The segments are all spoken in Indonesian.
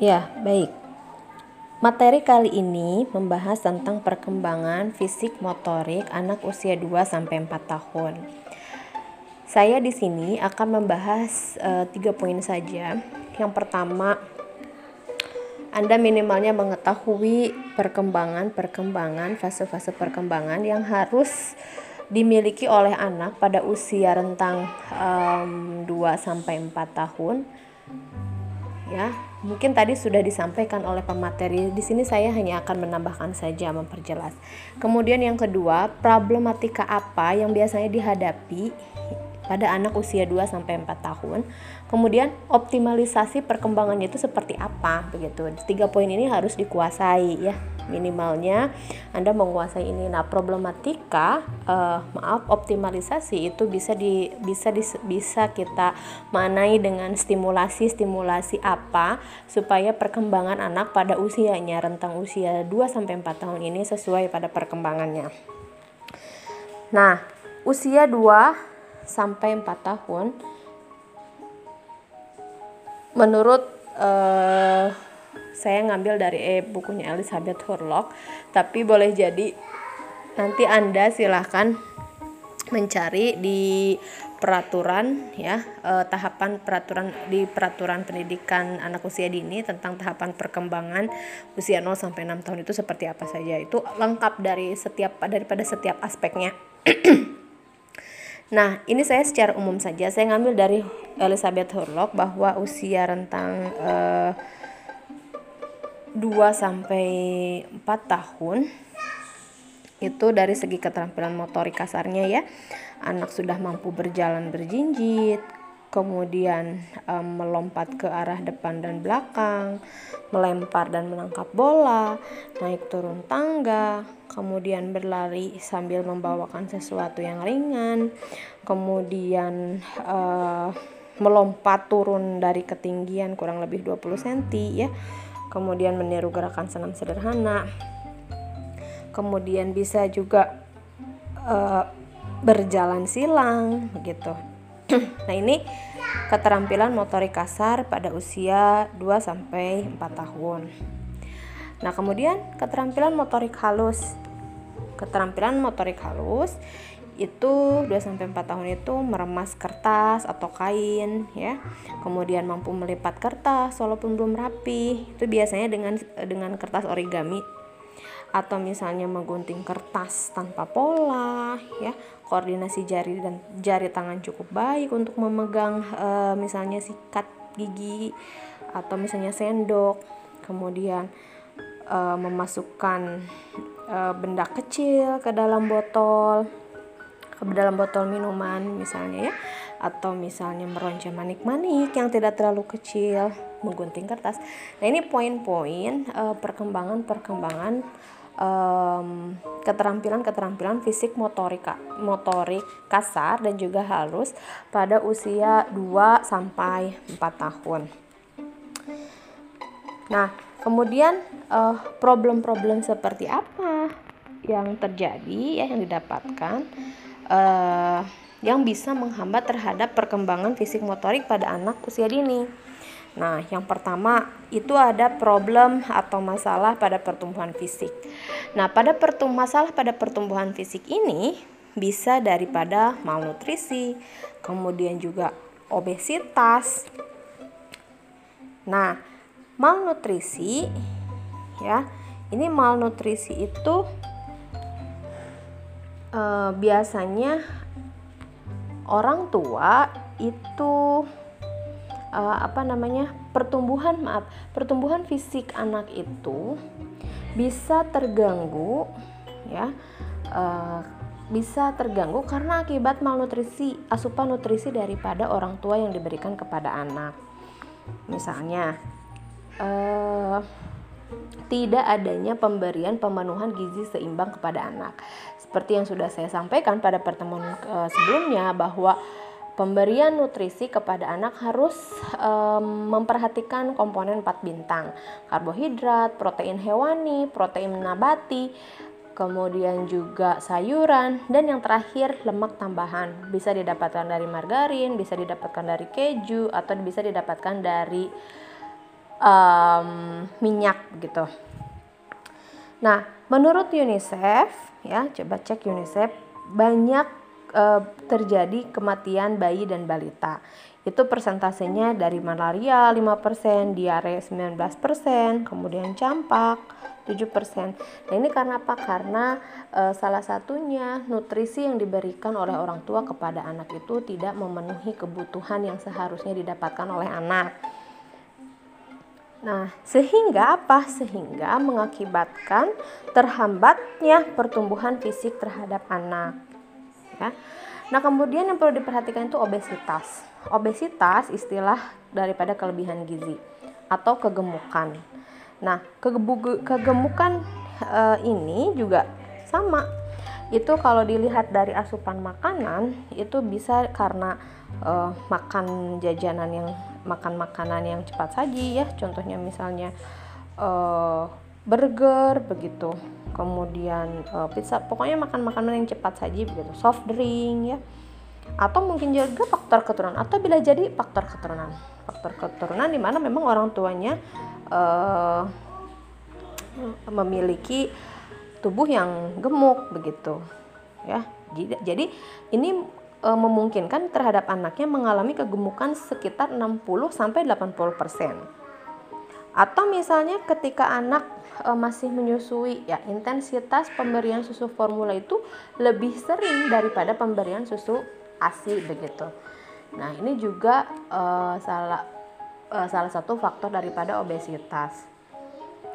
Ya, baik. Materi kali ini membahas tentang perkembangan fisik motorik anak usia 2 sampai 4 tahun. Saya di sini akan membahas uh, tiga poin saja. Yang pertama, Anda minimalnya mengetahui perkembangan-perkembangan fase-fase perkembangan yang harus dimiliki oleh anak pada usia rentang um, 2 sampai 4 tahun. Ya, mungkin tadi sudah disampaikan oleh pemateri. Di sini saya hanya akan menambahkan saja memperjelas. Kemudian yang kedua, problematika apa yang biasanya dihadapi pada anak usia 2 sampai 4 tahun. Kemudian optimalisasi perkembangannya itu seperti apa begitu. Tiga poin ini harus dikuasai ya. Minimalnya Anda menguasai ini. Nah, problematika uh, maaf optimalisasi itu bisa di bisa di, bisa kita manai dengan stimulasi-stimulasi apa supaya perkembangan anak pada usianya rentang usia 2 sampai 4 tahun ini sesuai pada perkembangannya. Nah, usia 2 sampai 4 tahun. Menurut uh, saya ngambil dari eh, bukunya Elizabeth Hurlock. Tapi boleh jadi nanti Anda silahkan mencari di peraturan ya eh, tahapan peraturan di peraturan pendidikan anak usia dini tentang tahapan perkembangan usia 0 sampai 6 tahun itu seperti apa saja. Itu lengkap dari setiap daripada setiap aspeknya Nah, ini saya secara umum saja. Saya ngambil dari Elizabeth Hurlock bahwa usia rentang eh, 2 sampai 4 tahun itu dari segi keterampilan motorik kasarnya ya. Anak sudah mampu berjalan berjinjit, kemudian um, melompat ke arah depan dan belakang, melempar dan menangkap bola, naik turun tangga, kemudian berlari sambil membawakan sesuatu yang ringan, kemudian uh, melompat turun dari ketinggian kurang lebih 20 cm ya. Kemudian meniru gerakan senam sederhana. Kemudian bisa juga uh, berjalan silang begitu nah, ini keterampilan motorik kasar pada usia 2 sampai 4 tahun. Nah, kemudian keterampilan motorik halus. Keterampilan motorik halus itu 2 sampai 4 tahun itu meremas kertas atau kain ya. Kemudian mampu melipat kertas walaupun belum rapi. Itu biasanya dengan dengan kertas origami atau misalnya menggunting kertas tanpa pola ya koordinasi jari dan jari tangan cukup baik untuk memegang e, misalnya sikat gigi atau misalnya sendok. Kemudian e, memasukkan e, benda kecil ke dalam botol ke dalam botol minuman misalnya ya atau misalnya meronca manik-manik yang tidak terlalu kecil menggunting kertas. Nah ini poin-poin perkembangan-perkembangan um, keterampilan-keterampilan fisik motorik motorik kasar dan juga halus pada usia 2 sampai 4 tahun. Nah, kemudian eh, problem-problem seperti apa yang terjadi ya yang didapatkan uh, yang bisa menghambat terhadap perkembangan fisik motorik pada anak usia dini. Nah, yang pertama itu ada problem atau masalah pada pertumbuhan fisik. Nah, pada pertum masalah pada pertumbuhan fisik ini bisa daripada malnutrisi, kemudian juga obesitas. Nah, malnutrisi ya, ini malnutrisi itu eh, biasanya orang tua itu uh, apa namanya pertumbuhan maaf pertumbuhan fisik anak itu bisa terganggu ya uh, bisa terganggu karena akibat malnutrisi asupan nutrisi daripada orang tua yang diberikan kepada anak. Misalnya uh, tidak adanya pemberian pemenuhan gizi seimbang kepada anak. Seperti yang sudah saya sampaikan pada pertemuan sebelumnya bahwa Pemberian nutrisi kepada anak harus um, memperhatikan komponen 4 bintang, karbohidrat, protein hewani, protein nabati, kemudian juga sayuran, dan yang terakhir lemak tambahan. Bisa didapatkan dari margarin, bisa didapatkan dari keju, atau bisa didapatkan dari um, minyak gitu. Nah, menurut UNICEF ya, coba cek UNICEF banyak uh, terjadi kematian bayi dan balita. Itu persentasenya dari malaria 5%, diare 19%, kemudian campak 7%. Nah, ini karena apa? Karena e, salah satunya nutrisi yang diberikan oleh orang tua kepada anak itu tidak memenuhi kebutuhan yang seharusnya didapatkan oleh anak. Nah, sehingga apa? Sehingga mengakibatkan terhambatnya pertumbuhan fisik terhadap anak. Ya. Nah, kemudian yang perlu diperhatikan itu obesitas. Obesitas istilah daripada kelebihan gizi atau kegemukan. Nah, kegemukan e, ini juga sama. Itu kalau dilihat dari asupan makanan itu bisa karena e, makan jajanan yang makan makanan yang cepat saji ya. Contohnya misalnya e, burger begitu. Kemudian e, pizza, pokoknya makan makanan yang cepat saji begitu. Soft drink ya. Atau mungkin juga faktor keturunan atau bila jadi faktor keturunan. Faktor keturunan di mana memang orang tuanya uh, memiliki tubuh yang gemuk begitu ya jadi ini uh, memungkinkan terhadap anaknya mengalami kegemukan sekitar 60 sampai 80 persen atau misalnya ketika anak uh, masih menyusui ya intensitas pemberian susu formula itu lebih sering daripada pemberian susu ASI begitu. Nah ini juga uh, salah uh, salah satu faktor daripada obesitas.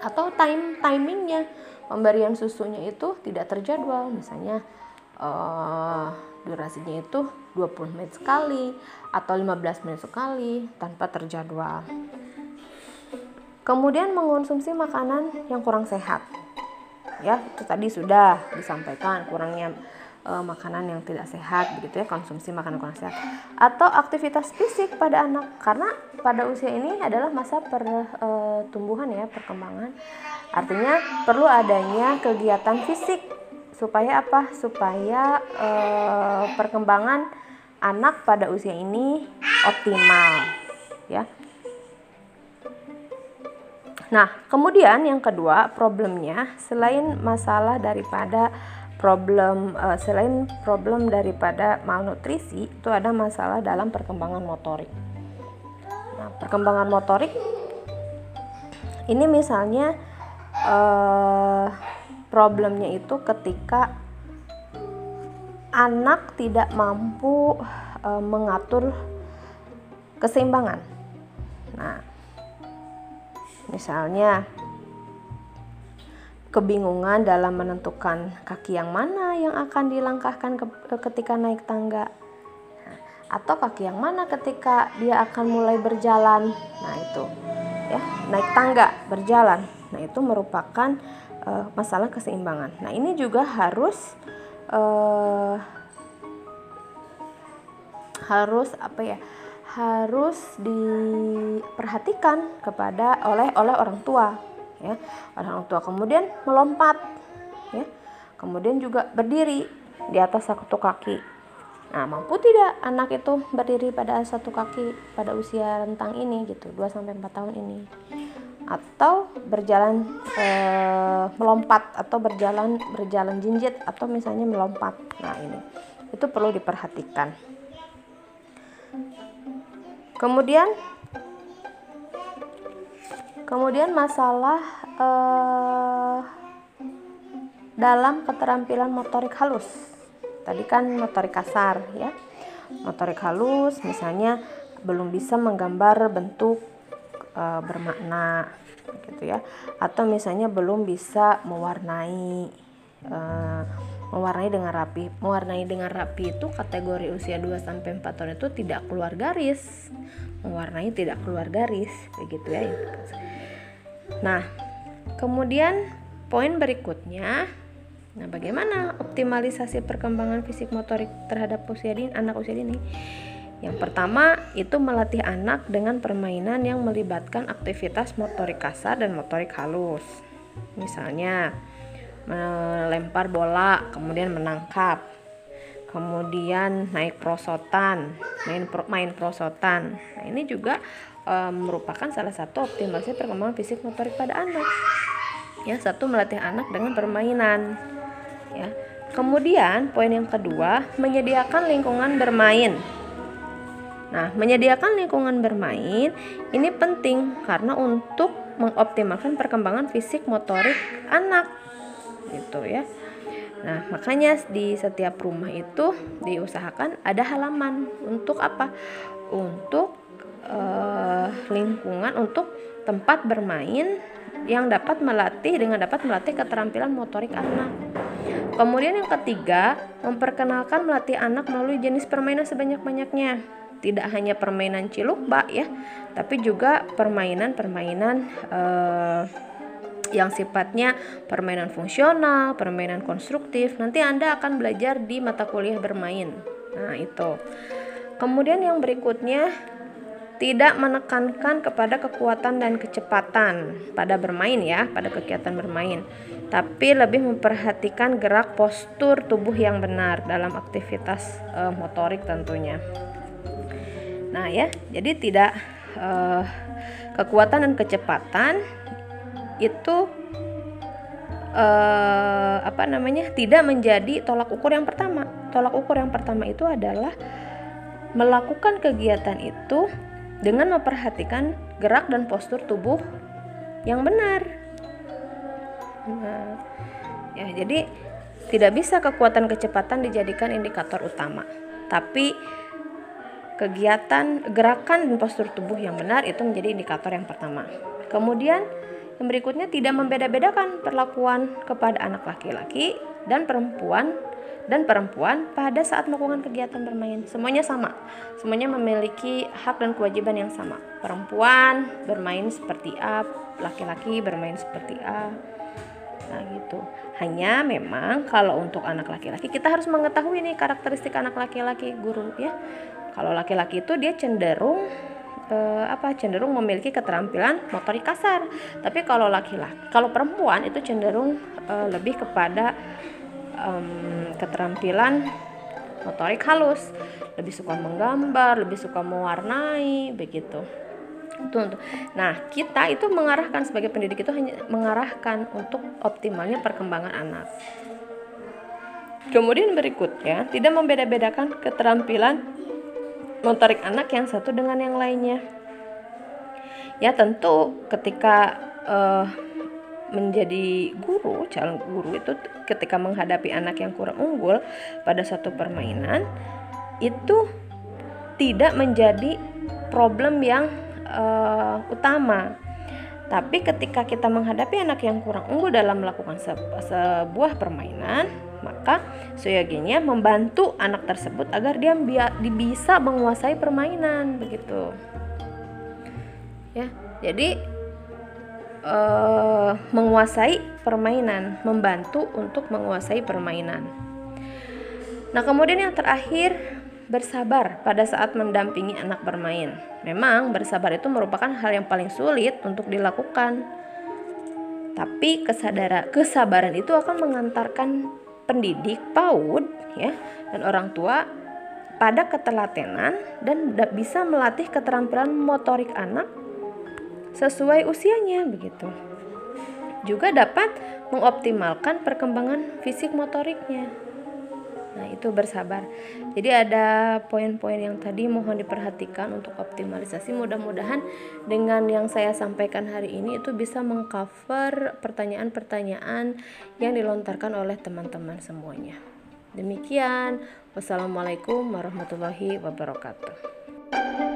Atau time timingnya pemberian susunya itu tidak terjadwal. Misalnya uh, durasinya itu 20 menit sekali atau 15 menit sekali tanpa terjadwal kemudian mengonsumsi makanan yang kurang sehat. Ya itu tadi sudah disampaikan kurangnya uh, makanan yang tidak sehat begitu ya konsumsi makanan kurang sehat. Atau aktivitas fisik pada anak karena pada usia ini adalah masa pertumbuhan uh, ya perkembangan. Artinya perlu adanya kegiatan fisik. Supaya apa? Supaya uh, perkembangan anak pada usia ini optimal ya Nah, kemudian yang kedua problemnya selain masalah daripada problem uh, selain problem daripada malnutrisi itu ada masalah dalam perkembangan motorik. Nah, perkembangan motorik ini misalnya uh, problemnya itu ketika anak tidak mampu uh, mengatur keseimbangan. Nah, misalnya kebingungan dalam menentukan kaki yang mana yang akan dilangkahkan ke, ketika naik tangga. Atau kaki yang mana ketika dia akan mulai berjalan. Nah itu ya naik tangga berjalan. Nah itu merupakan uh, masalah keseimbangan. Nah ini juga harus uh, harus apa ya harus diperhatikan kepada oleh oleh orang tua ya. Orang tua kemudian melompat ya. Kemudian juga berdiri di atas satu kaki. Nah mampu tidak anak itu berdiri pada satu kaki pada usia rentang ini gitu 2 sampai 4 tahun ini? Atau berjalan e, melompat atau berjalan berjalan jinjit atau misalnya melompat. Nah ini. Itu perlu diperhatikan kemudian Kemudian masalah eh, dalam keterampilan motorik halus. Tadi kan motorik kasar ya. Motorik halus misalnya belum bisa menggambar bentuk eh, bermakna gitu ya. Atau misalnya belum bisa mewarnai eh, mewarnai dengan rapi. Mewarnai dengan rapi itu kategori usia 2 sampai 4 tahun itu tidak keluar garis. Mewarnai tidak keluar garis begitu ya. Nah, kemudian poin berikutnya, nah bagaimana optimalisasi perkembangan fisik motorik terhadap usia dini, anak usia dini? Yang pertama itu melatih anak dengan permainan yang melibatkan aktivitas motorik kasar dan motorik halus. Misalnya melempar bola, kemudian menangkap, kemudian naik prosotan, main pro, main prosotan. Nah, ini juga e, merupakan salah satu optimalisasi perkembangan fisik motorik pada anak. Ya, satu melatih anak dengan permainan. Ya. Kemudian poin yang kedua, menyediakan lingkungan bermain. Nah, menyediakan lingkungan bermain ini penting karena untuk mengoptimalkan perkembangan fisik motorik anak. Gitu ya. Nah, makanya di setiap rumah itu diusahakan ada halaman untuk apa? Untuk uh, lingkungan untuk tempat bermain yang dapat melatih dengan dapat melatih keterampilan motorik anak. Kemudian yang ketiga, memperkenalkan melatih anak melalui jenis permainan sebanyak-banyaknya. Tidak hanya permainan cilukba ya, tapi juga permainan-permainan uh, yang sifatnya permainan fungsional, permainan konstruktif. Nanti Anda akan belajar di mata kuliah bermain. Nah, itu. Kemudian yang berikutnya tidak menekankan kepada kekuatan dan kecepatan pada bermain ya, pada kegiatan bermain. Tapi lebih memperhatikan gerak postur tubuh yang benar dalam aktivitas uh, motorik tentunya. Nah, ya. Jadi tidak uh, kekuatan dan kecepatan itu uh, apa namanya tidak menjadi tolak ukur yang pertama. Tolak ukur yang pertama itu adalah melakukan kegiatan itu dengan memperhatikan gerak dan postur tubuh yang benar. Nah, ya jadi tidak bisa kekuatan kecepatan dijadikan indikator utama, tapi kegiatan gerakan dan postur tubuh yang benar itu menjadi indikator yang pertama. Kemudian yang berikutnya tidak membeda-bedakan perlakuan kepada anak laki-laki dan perempuan dan perempuan pada saat melakukan kegiatan bermain. Semuanya sama. Semuanya memiliki hak dan kewajiban yang sama. Perempuan bermain seperti A, laki-laki bermain seperti A. Nah, gitu. Hanya memang kalau untuk anak laki-laki kita harus mengetahui nih karakteristik anak laki-laki guru ya. Kalau laki-laki itu dia cenderung uh, apa cenderung memiliki keterampilan motorik kasar. Tapi kalau laki-laki, kalau perempuan itu cenderung uh, lebih kepada um, keterampilan motorik halus, lebih suka menggambar, lebih suka mewarnai, begitu. Itu Nah, kita itu mengarahkan sebagai pendidik itu hanya mengarahkan untuk optimalnya perkembangan anak. Kemudian berikutnya, tidak membeda-bedakan keterampilan motorik anak yang satu dengan yang lainnya. Ya tentu ketika uh, menjadi guru, calon guru itu ketika menghadapi anak yang kurang unggul pada satu permainan itu tidak menjadi problem yang uh, utama. Tapi ketika kita menghadapi anak yang kurang unggul dalam melakukan sebuah permainan, maka seyoginya membantu anak tersebut agar dia bisa menguasai permainan begitu. Ya, jadi uh, menguasai permainan, membantu untuk menguasai permainan. Nah, kemudian yang terakhir bersabar pada saat mendampingi anak bermain. Memang bersabar itu merupakan hal yang paling sulit untuk dilakukan. Tapi kesadaran kesabaran itu akan mengantarkan pendidik PAUD ya dan orang tua pada ketelatenan dan bisa melatih keterampilan motorik anak sesuai usianya begitu. Juga dapat mengoptimalkan perkembangan fisik motoriknya. Nah, itu bersabar. Jadi ada poin-poin yang tadi mohon diperhatikan untuk optimalisasi. Mudah-mudahan dengan yang saya sampaikan hari ini itu bisa mengcover pertanyaan-pertanyaan yang dilontarkan oleh teman-teman semuanya. Demikian, wassalamualaikum warahmatullahi wabarakatuh.